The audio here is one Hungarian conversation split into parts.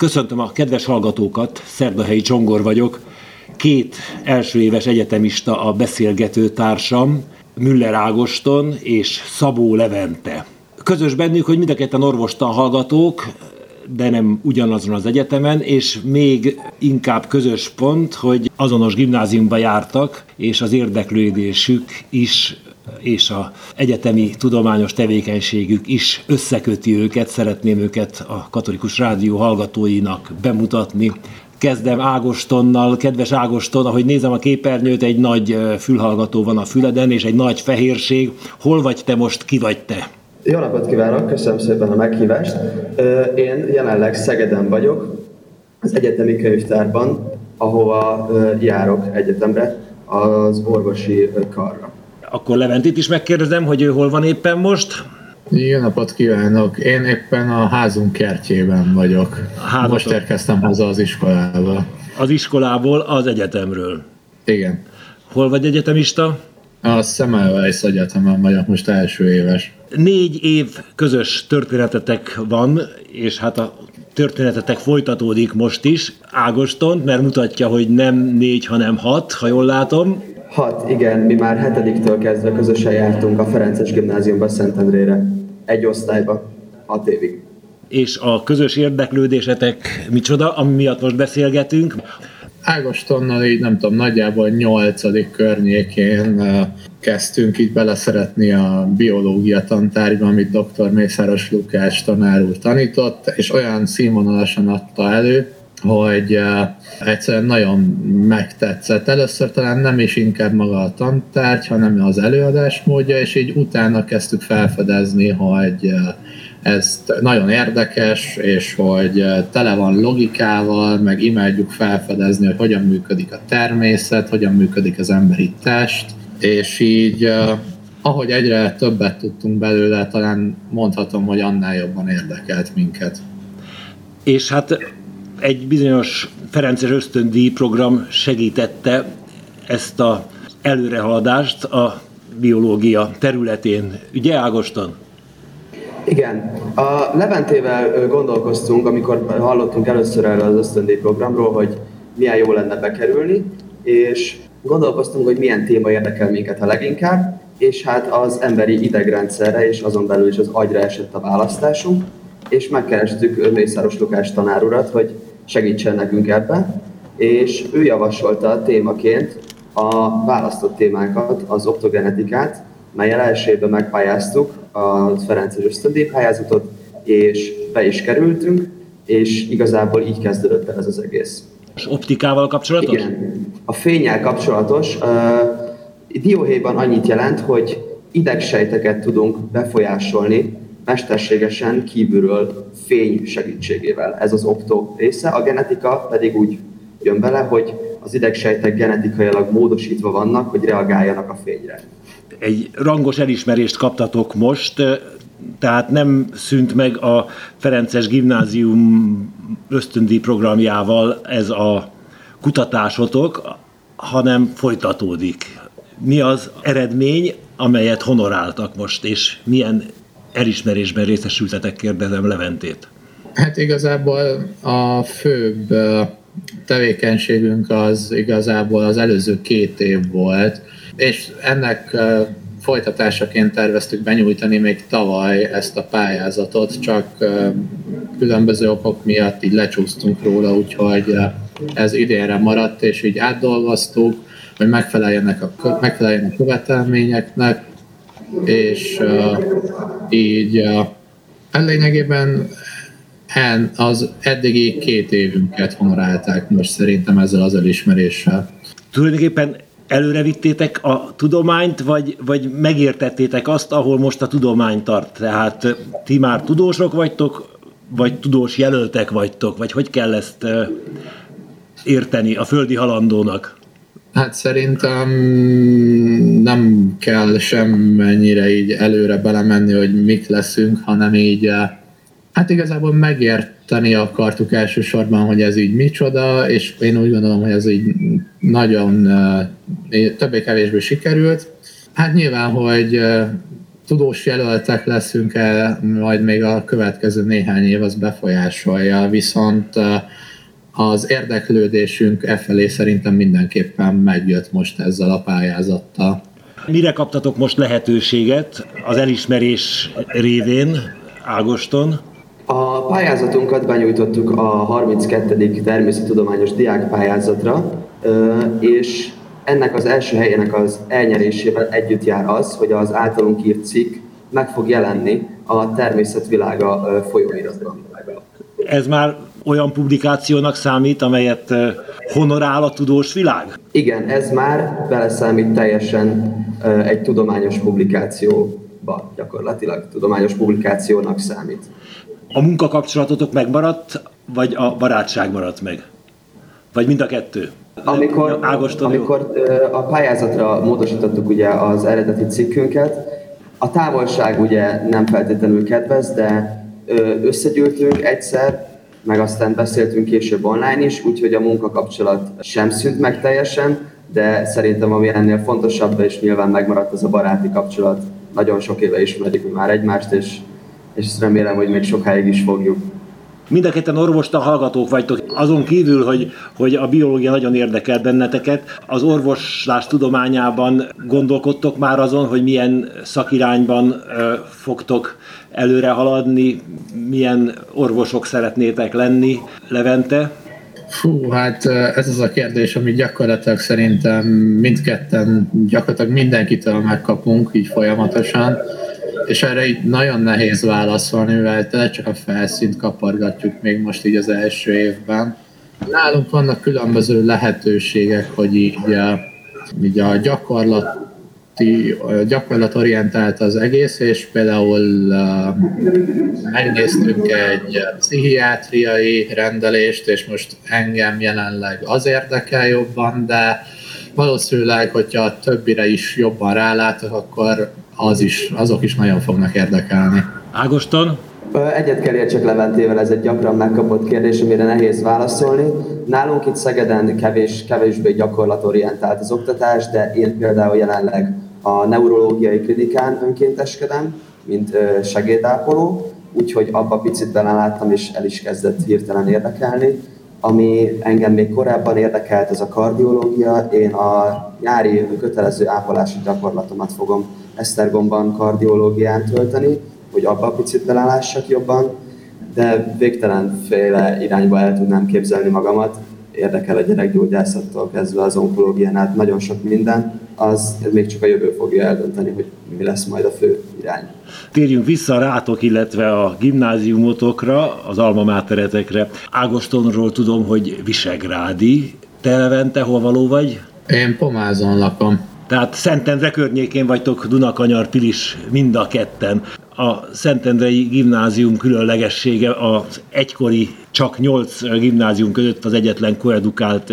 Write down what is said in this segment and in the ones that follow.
Köszöntöm a kedves hallgatókat, Szerdahelyi Csongor vagyok. Két első éves egyetemista a beszélgető társam, Müller Ágoston és Szabó Levente. Közös bennük, hogy mind a ketten orvostan hallgatók, de nem ugyanazon az egyetemen, és még inkább közös pont, hogy azonos gimnáziumba jártak, és az érdeklődésük is és a egyetemi tudományos tevékenységük is összeköti őket, szeretném őket a Katolikus Rádió hallgatóinak bemutatni. Kezdem Ágostonnal, kedves Ágoston, ahogy nézem a képernyőt, egy nagy fülhallgató van a füleden, és egy nagy fehérség. Hol vagy te most, ki vagy te? Jó napot kívánok, köszönöm szépen a meghívást. Én jelenleg Szegeden vagyok, az egyetemi könyvtárban, ahova járok egyetemre, az orvosi karra. Akkor Leventit is megkérdezem, hogy ő hol van éppen most? Jó napot kívánok! Én éppen a házunk kertjében vagyok. Házatok. Most érkeztem haza az iskolából. Az iskolából, az egyetemről? Igen. Hol vagy egyetemista? A Semmelweis Egyetemen vagyok most első éves. Négy év közös történetetek van, és hát a történetetek folytatódik most is. Ágoston, mert mutatja, hogy nem négy, hanem hat, ha jól látom. Hat, igen, mi már hetediktől kezdve közösen jártunk a Ferences Gimnáziumba Szentendrére. Egy osztályba, hat évig. És a közös érdeklődésetek micsoda, ami miatt most beszélgetünk? Ágostonnal így nem tudom, nagyjából nyolcadik környékén kezdtünk így beleszeretni a biológia tantárgyba, amit dr. Mészáros Lukács tanár úr tanított, és olyan színvonalasan adta elő, hogy egyszerűen nagyon megtetszett. Először talán nem is inkább maga a tantárgy, hanem az előadás módja, és így utána kezdtük felfedezni, hogy ez nagyon érdekes, és hogy tele van logikával, meg imádjuk felfedezni, hogy hogyan működik a természet, hogyan működik az emberi test, és így ahogy egyre többet tudtunk belőle, talán mondhatom, hogy annál jobban érdekelt minket. És hát egy bizonyos Ferences ösztöndíj program segítette ezt a előrehaladást a biológia területén. Ugye Ágoston? Igen. A Leventével gondolkoztunk, amikor hallottunk először erről az ösztöndíj programról, hogy milyen jó lenne bekerülni, és gondolkoztunk, hogy milyen téma érdekel minket a leginkább, és hát az emberi idegrendszerre és azon belül is az agyra esett a választásunk, és megkerestük Mészáros Lukás tanárurat, hogy segítsen nekünk ebben, és ő javasolta a témaként a választott témákat, az optogenetikát, melyel első évben megpályáztuk a Ferences ösztöndíj pályázatot, és be is kerültünk, és igazából így kezdődött el ez az egész. És optikával kapcsolatos? Igen. A fényel kapcsolatos. Uh, dióhéjban annyit jelent, hogy idegsejteket tudunk befolyásolni mesterségesen kívülről fény segítségével. Ez az optó része. A genetika pedig úgy jön bele, hogy az idegsejtek genetikailag módosítva vannak, hogy reagáljanak a fényre. Egy rangos elismerést kaptatok most, tehát nem szűnt meg a Ferences Gimnázium ösztöndi programjával ez a kutatásotok, hanem folytatódik. Mi az eredmény, amelyet honoráltak most, és milyen elismerésben részesültetek, kérdezem Leventét. Hát igazából a főbb tevékenységünk az igazából az előző két év volt, és ennek folytatásaként terveztük benyújtani még tavaly ezt a pályázatot, csak különböző okok miatt így lecsúsztunk róla, úgyhogy ez idénre maradt, és így átdolgoztuk, hogy megfeleljenek a, megfeleljen a követelményeknek, és így uh, lényegében az eddigi két évünket honorálták most szerintem ezzel az elismeréssel. Tulajdonképpen előre vittétek a tudományt, vagy, vagy megértettétek azt, ahol most a tudomány tart? Tehát ti már tudósok vagytok, vagy tudós jelöltek vagytok, vagy hogy kell ezt érteni a földi halandónak? Hát szerintem nem kell semmennyire így előre belemenni, hogy mik leszünk, hanem így eh, hát igazából megérteni akartuk elsősorban, hogy ez így micsoda, és én úgy gondolom, hogy ez így nagyon eh, többé-kevésbé sikerült. Hát nyilván, hogy eh, tudós jelöltek leszünk-e, majd még a következő néhány év az befolyásolja, viszont az érdeklődésünk e felé szerintem mindenképpen megjött most ezzel a pályázattal. Mire kaptatok most lehetőséget az elismerés révén Ágoston? A pályázatunkat benyújtottuk a 32. természettudományos diákpályázatra, és ennek az első helyének az elnyerésével együtt jár az, hogy az általunk írt cikk meg fog jelenni a természetvilága folyóiratban. Ez már olyan publikációnak számít, amelyet honorál a tudós világ? Igen, ez már beleszámít teljesen egy tudományos publikációba, gyakorlatilag tudományos publikációnak számít. A munkakapcsolatotok megmaradt, vagy a barátság maradt meg? Vagy mind a kettő? Amikor, Ágoston amikor a pályázatra módosítottuk ugye az eredeti cikkünket, a távolság ugye nem feltétlenül kedvez, de összegyűltünk egyszer, meg aztán beszéltünk később online is, úgyhogy a munkakapcsolat sem szűnt meg teljesen, de szerintem ami ennél fontosabb, és nyilván megmaradt az a baráti kapcsolat. Nagyon sok éve ismerjük már egymást, és, és remélem, hogy még sokáig is fogjuk. Mind a ketten orvosta hallgatók vagytok. Azon kívül, hogy, hogy a biológia nagyon érdekel benneteket, az orvoslás tudományában gondolkodtok már azon, hogy milyen szakirányban ö, fogtok előre haladni, milyen orvosok szeretnétek lenni, Levente? Fú, hát ez az a kérdés, amit gyakorlatilag szerintem mindketten, gyakorlatilag mindenkitől megkapunk így folyamatosan és erre így nagyon nehéz válaszolni, mivel tényleg csak a felszínt kapargatjuk még most így az első évben. Nálunk vannak különböző lehetőségek, hogy így, így a gyakorlati, gyakorlatorientált az egész, és például uh, megnéztünk egy pszichiátriai rendelést, és most engem jelenleg az érdekel jobban, de valószínűleg, hogyha a többire is jobban rálátok, akkor az is, azok is nagyon fognak érdekelni. Ágoston? Egyet kell értsek Leventével, ez egy gyakran megkapott kérdés, amire nehéz válaszolni. Nálunk itt Szegeden kevés, kevésbé gyakorlatorientált az oktatás, de én például jelenleg a neurológiai klinikán önkénteskedem, mint segédápoló, úgyhogy abba picit beleláttam, és el is kezdett hirtelen érdekelni. Ami engem még korábban érdekelt, ez a kardiológia. Én a nyári kötelező ápolási gyakorlatomat fogom Esztergomban kardiológián tölteni, hogy abba picit belelássak jobban, de végtelen féle irányba el tudnám képzelni magamat. Érdekel a gyerekgyógyászattól kezdve az onkológián át nagyon sok minden, az még csak a jövő fogja eldönteni, hogy mi lesz majd a fő irány. Térjünk vissza rátok, illetve a gimnáziumotokra, az alma máteretekre. Ágostonról tudom, hogy Visegrádi. Te Levente, hol való vagy? Én Pomázon lakom. Tehát Szentendre környékén vagytok Dunakanyar, Pilis mind a ketten. A Szentendrei gimnázium különlegessége az egykori csak nyolc gimnázium között az egyetlen koedukált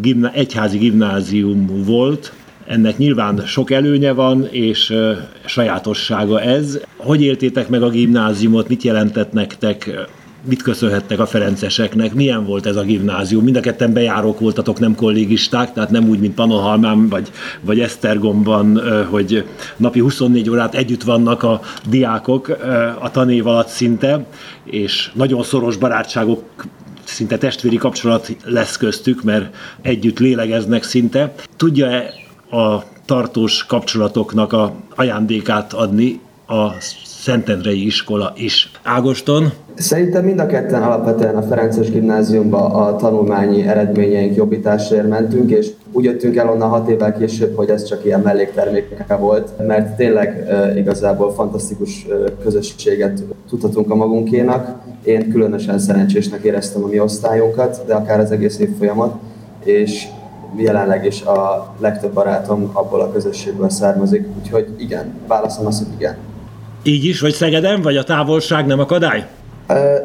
gimna, egyházi gimnázium volt. Ennek nyilván sok előnye van, és sajátossága ez. Hogy éltétek meg a gimnáziumot, mit jelentett nektek mit köszönhettek a ferenceseknek, milyen volt ez a gimnázium. Mind a ketten bejárók voltatok, nem kollégisták, tehát nem úgy, mint Panohalmán vagy, vagy Esztergomban, hogy napi 24 órát együtt vannak a diákok a tanév alatt szinte, és nagyon szoros barátságok szinte testvéri kapcsolat lesz köztük, mert együtt lélegeznek szinte. Tudja-e a tartós kapcsolatoknak a ajándékát adni a Szentendrei iskola is. Ágoston? Szerintem mind a ketten alapvetően a Ferences gimnáziumba a tanulmányi eredményeink jobbításért mentünk, és úgy jöttünk el onnan hat évvel később, hogy ez csak ilyen mellékterméke volt, mert tényleg igazából fantasztikus közösséget tudhatunk a magunkénak. Én különösen szerencsésnek éreztem a mi osztályunkat, de akár az egész év folyamat, és jelenleg is a legtöbb barátom abból a közösségből származik, úgyhogy igen, válaszom az, hogy igen. Így is, vagy Szegeden, vagy a távolság nem akadály?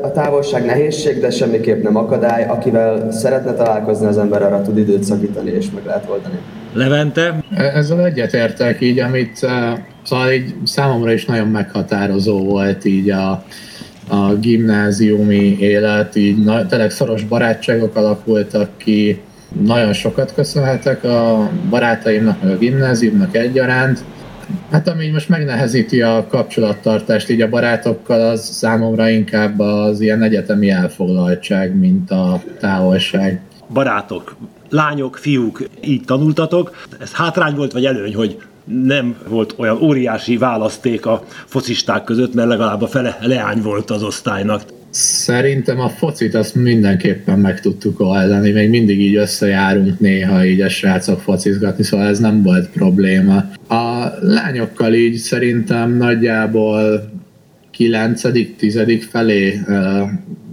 A távolság nehézség, de semmiképp nem akadály. Akivel szeretne találkozni az ember, arra tud időt szakítani, és meg lehet oldani. Levente? Ezzel egyetértek így, amit szóval így számomra is nagyon meghatározó volt így a, a gimnáziumi élet, így na, tényleg szoros barátságok alakultak ki, nagyon sokat köszönhetek a barátaimnak, meg a gimnáziumnak egyaránt, Hát ami most megnehezíti a kapcsolattartást így a barátokkal, az számomra inkább az ilyen egyetemi elfoglaltság, mint a távolság. Barátok, lányok, fiúk, így tanultatok. Ez hátrány volt, vagy előny, hogy nem volt olyan óriási választék a focisták között, mert legalább a fele leány volt az osztálynak. Szerintem a focit azt mindenképpen meg tudtuk oldani, még mindig így összejárunk néha így a srácok focizgatni, szóval ez nem volt probléma. A lányokkal így szerintem nagyjából 9 tizedik felé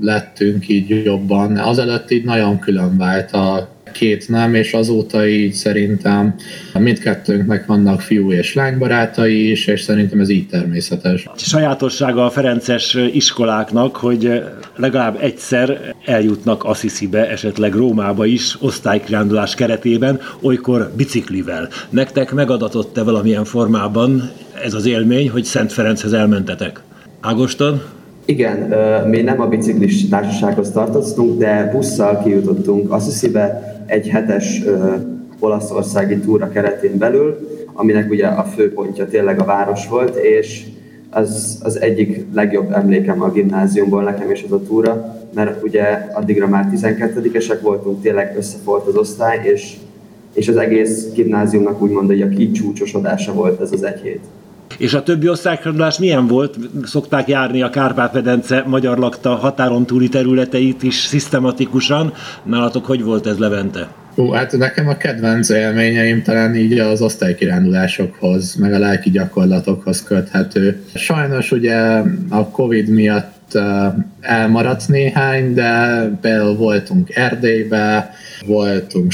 lettünk így jobban. Azelőtt így nagyon külön vált a két nem, és azóta így szerintem mindkettőnknek vannak fiú és lánybarátai is, és szerintem ez így természetes. Sajátossága a Ferences iskoláknak, hogy legalább egyszer eljutnak Assisibe, esetleg Rómába is, osztálykirándulás keretében, olykor biciklivel. Nektek megadatott-e valamilyen formában ez az élmény, hogy Szent Ferenchez elmentetek? Ágoston? Igen, mi nem a biciklis társasághoz tartoztunk, de busszal kijutottunk Assisibe, egy hetes olaszországi túra keretén belül, aminek ugye a főpontja tényleg a város volt, és az, az egyik legjobb emlékem a gimnáziumból nekem is az a túra, mert ugye addigra már 12-esek voltunk, tényleg összefolt az osztály, és, és az egész gimnáziumnak úgymond hogy a kicsúcsosodása volt ez az egy hét. És a többi osztálykerülés milyen volt? Szokták járni a Kárpát-medence magyar lakta határon túli területeit is szisztematikusan. Nálatok hogy volt ez Levente? Ó, hát nekem a kedvenc élményeim talán így az osztálykirándulásokhoz, meg a lelki gyakorlatokhoz köthető. Sajnos ugye a Covid miatt elmaradt néhány, de például voltunk Erdélybe, voltunk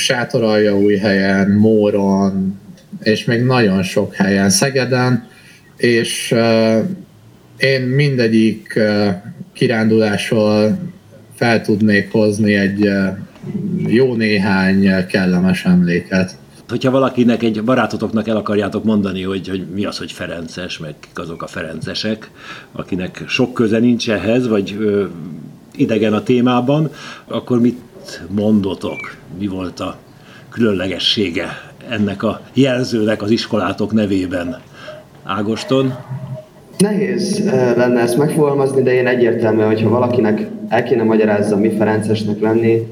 helyen, Móron, és még nagyon sok helyen, Szegeden, és én mindegyik kirándulásról fel tudnék hozni egy jó néhány kellemes emléket. Hogyha valakinek, egy barátotoknak el akarjátok mondani, hogy, hogy mi az, hogy Ferences, meg kik azok a Ferencesek, akinek sok köze nincs ehhez, vagy ö, idegen a témában, akkor mit mondotok? Mi volt a különlegessége ennek a jelzőnek az iskolátok nevében? Ágoston? Nehéz lenne ezt megfogalmazni, de én egyértelműen, hogyha valakinek el kéne magyarázza, mi Ferencesnek lenni,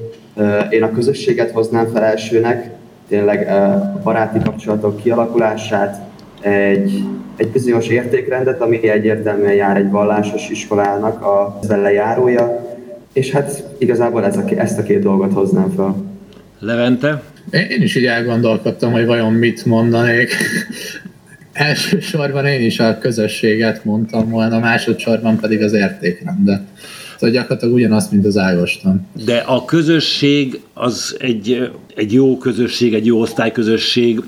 én a közösséget hoznám fel elsőnek, tényleg a baráti kapcsolatok kialakulását, egy, egy bizonyos értékrendet, ami egyértelműen jár egy vallásos iskolának a lejárója, és hát igazából ez a, ezt a két dolgot hoznám fel. Levente? Én is így elgondolkodtam, hogy vajon mit mondanék. Elsősorban én is a közösséget mondtam volna, másodszorban pedig az értékrendet. Szóval gyakorlatilag ugyanazt, mint az Ágoston. De a közösség az egy, egy jó közösség, egy jó osztályközösség,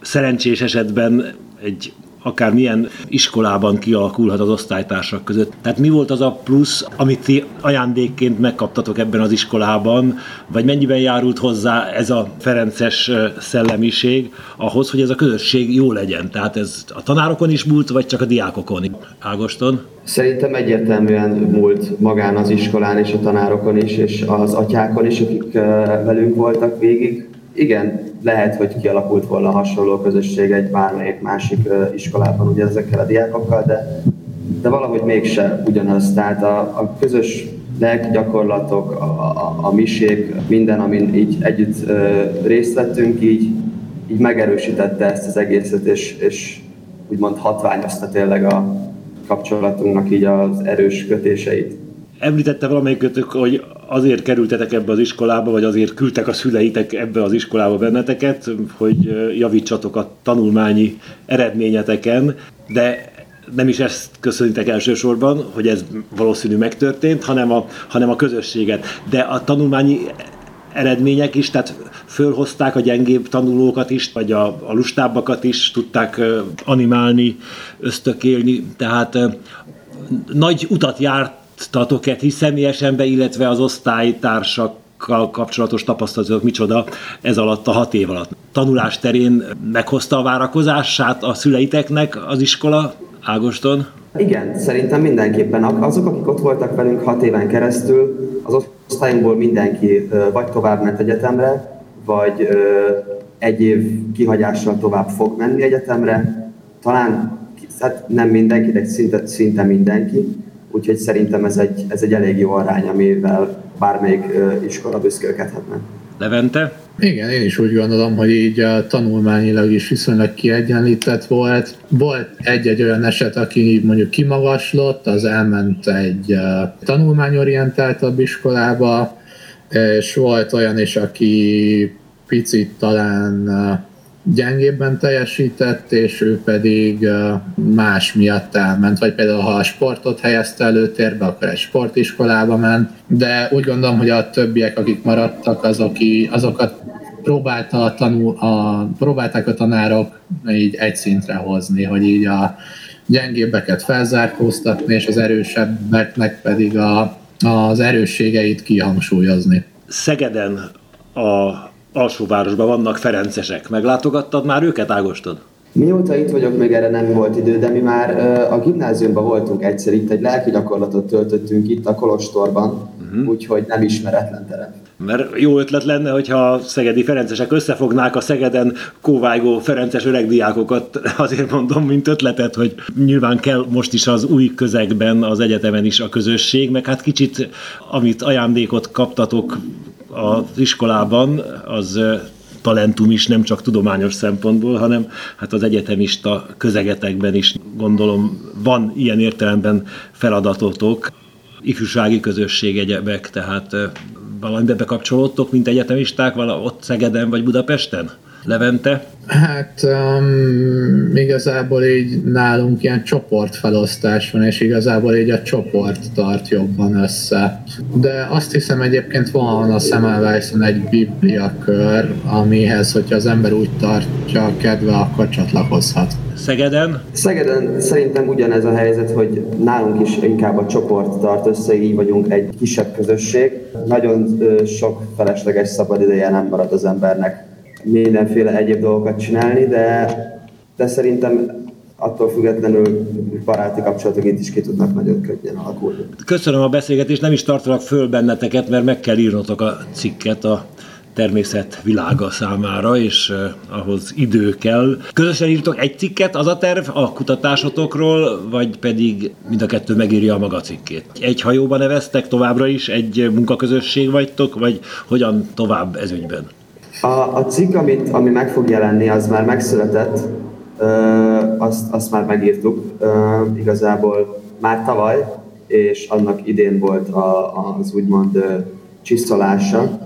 szerencsés esetben egy akár milyen iskolában kialakulhat az osztálytársak között. Tehát mi volt az a plusz, amit ti ajándékként megkaptatok ebben az iskolában, vagy mennyiben járult hozzá ez a Ferences szellemiség ahhoz, hogy ez a közösség jó legyen? Tehát ez a tanárokon is múlt, vagy csak a diákokon? Ágoston? Szerintem egyértelműen múlt magán az iskolán és a tanárokon is, és az atyákon is, akik velünk voltak végig igen, lehet, hogy kialakult volna hasonló közösség egy bármelyik másik iskolában ugye ezekkel a diákokkal, de, de valahogy mégse ugyanaz. Tehát a, a közös gyakorlatok, a, a, a misék, minden, amin így együtt ö, részt vettünk, így, így megerősítette ezt az egészet, és, és úgymond hatványozta tényleg a kapcsolatunknak így az erős kötéseit. Említette valamelyikötök, hogy azért kerültetek ebbe az iskolába, vagy azért küldtek a szüleitek ebbe az iskolába benneteket, hogy javítsatok a tanulmányi eredményeteken, de nem is ezt köszönitek elsősorban, hogy ez valószínű megtörtént, hanem a, hanem a közösséget. De a tanulmányi eredmények is, tehát fölhozták a gyengébb tanulókat is, vagy a, a lustábbakat is tudták animálni, ösztökélni, tehát nagy utat járt tapasztaltatok-e ti személyesen illetve az osztálytársakkal kapcsolatos tapasztalatok micsoda ez alatt a hat év alatt? Tanulás terén meghozta a várakozását a szüleiteknek az iskola, Ágoston? Igen, szerintem mindenképpen. Azok, akik ott voltak velünk hat éven keresztül, az osztályunkból mindenki vagy tovább ment egyetemre, vagy egy év kihagyással tovább fog menni egyetemre, talán hát nem mindenki, de szinte, szinte mindenki, úgyhogy szerintem ez egy, ez egy elég jó arány, amivel bármelyik iskola büszkélkedhetne. Levente? Igen, én is úgy gondolom, hogy így a tanulmányilag is viszonylag kiegyenlített volt. Volt egy-egy olyan eset, aki mondjuk kimagaslott, az elment egy tanulmányorientáltabb iskolába, és volt olyan is, aki picit talán gyengébben teljesített, és ő pedig más miatt elment, vagy például ha a sportot helyezte előtérbe, akkor egy sportiskolába ment, de úgy gondolom, hogy a többiek, akik maradtak, azok, azokat próbálta a tanul, a, próbálták a tanárok így egy szintre hozni, hogy így a gyengébbeket felzárkóztatni, és az erősebbeknek pedig a, az erősségeit kihangsúlyozni. Szegeden a alsóvárosban vannak ferencesek. Meglátogattad már őket, Ágostod? Mióta itt vagyok, még erre nem volt idő, de mi már a gimnáziumban voltunk egyszer itt, egy lelki gyakorlatot töltöttünk itt a Kolostorban, uh-huh. úgyhogy nem ismeretlen terem. Mert jó ötlet lenne, hogyha a szegedi ferencesek összefognák a Szegeden kóvájgó ferences öregdiákokat, azért mondom, mint ötletet, hogy nyilván kell most is az új közegben, az egyetemen is a közösség, meg hát kicsit, amit ajándékot kaptatok az iskolában, az talentum is nem csak tudományos szempontból, hanem hát az egyetemista közegetekben is gondolom van ilyen értelemben feladatotok, ifjúsági közösség egyebek, tehát valamibe bekapcsolódtok, mint egyetemisták, vala ott Szegeden vagy Budapesten? Levente? Hát um, igazából így nálunk ilyen csoportfelosztás van, és igazából így a csoport tart jobban össze. De azt hiszem egyébként van a Semmelweisen egy bibliakör, amihez, hogyha az ember úgy tartja a kedve, akkor csatlakozhat. Szegeden? Szegeden szerintem ugyanez a helyzet, hogy nálunk is inkább a csoport tart össze, így vagyunk egy kisebb közösség. Nagyon sok felesleges szabadideje nem marad az embernek mindenféle egyéb dolgokat csinálni, de, de szerintem attól függetlenül baráti kapcsolatok itt is ki tudnak nagyon könnyen alakulni. Köszönöm a beszélgetést, nem is tartalak föl benneteket, mert meg kell írnotok a cikket a természet világa számára, és ahhoz idő kell. Közösen írtok egy cikket, az a terv a kutatásotokról, vagy pedig mind a kettő megírja a maga cikkét? Egy hajóban neveztek továbbra is, egy munkaközösség vagytok, vagy hogyan tovább ez ügyben? A, a cikk, amit, ami meg fog jelenni, az már megszületett, ö, azt, azt már megírtuk, ö, igazából már tavaly, és annak idén volt a, az úgymond ö, csisztolása.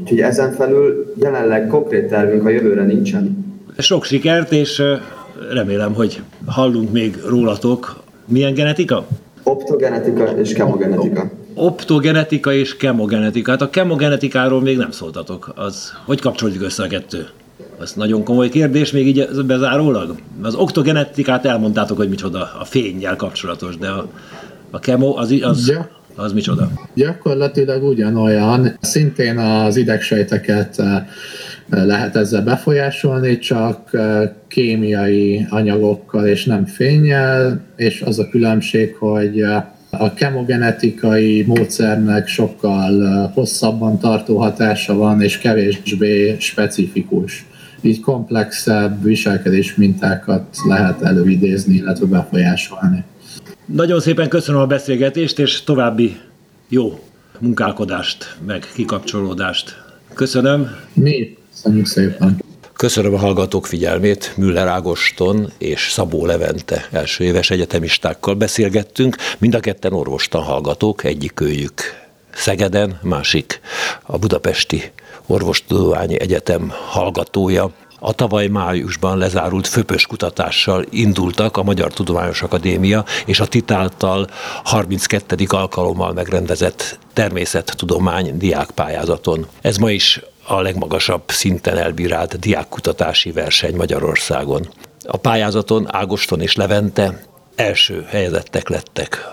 Úgyhogy ezen felül jelenleg konkrét tervünk a jövőre nincsen. Sok sikert, és remélem, hogy hallunk még rólatok. Milyen genetika? Optogenetika és kemogenetika optogenetika és kemogenetika. Hát a kemogenetikáról még nem szóltatok. Az hogy kapcsolódik össze a kettő? Ez nagyon komoly kérdés, még így bezárólag. Az oktogenetikát elmondtátok, hogy micsoda, a fényjel kapcsolatos, de a, a kemo az, az, ja. az micsoda? Gyakorlatilag ugyanolyan. Szintén az idegsejteket eh, lehet ezzel befolyásolni, csak eh, kémiai anyagokkal és nem fényjel, és az a különbség, hogy eh, a kemogenetikai módszernek sokkal hosszabban tartó hatása van, és kevésbé specifikus. Így komplexebb viselkedés mintákat lehet előidézni, illetve befolyásolni. Nagyon szépen köszönöm a beszélgetést, és további jó munkálkodást, meg kikapcsolódást. Köszönöm. Mi? Köszönjük szépen. Köszönöm a hallgatók figyelmét, Müller Ágoston és Szabó Levente első éves egyetemistákkal beszélgettünk, mind a ketten orvostan hallgatók, egyik őjük Szegeden, másik a Budapesti Orvostudományi Egyetem hallgatója. A tavaly májusban lezárult főpös kutatással indultak a Magyar Tudományos Akadémia és a titáltal 32. alkalommal megrendezett természettudomány diákpályázaton. Ez ma is a legmagasabb szinten elbírált diákkutatási verseny Magyarországon. A pályázaton Ágoston és Levente első helyezettek lettek.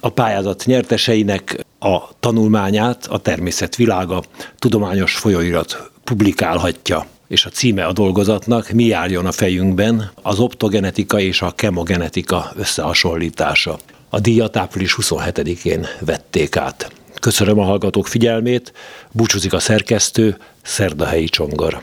A pályázat nyerteseinek a tanulmányát a természet világa tudományos folyóirat publikálhatja és a címe a dolgozatnak Mi járjon a fejünkben, az optogenetika és a kemogenetika összehasonlítása. A díjat április 27-én vették át. Köszönöm a hallgatók figyelmét, búcsúzik a szerkesztő, Szerdahelyi Csongor.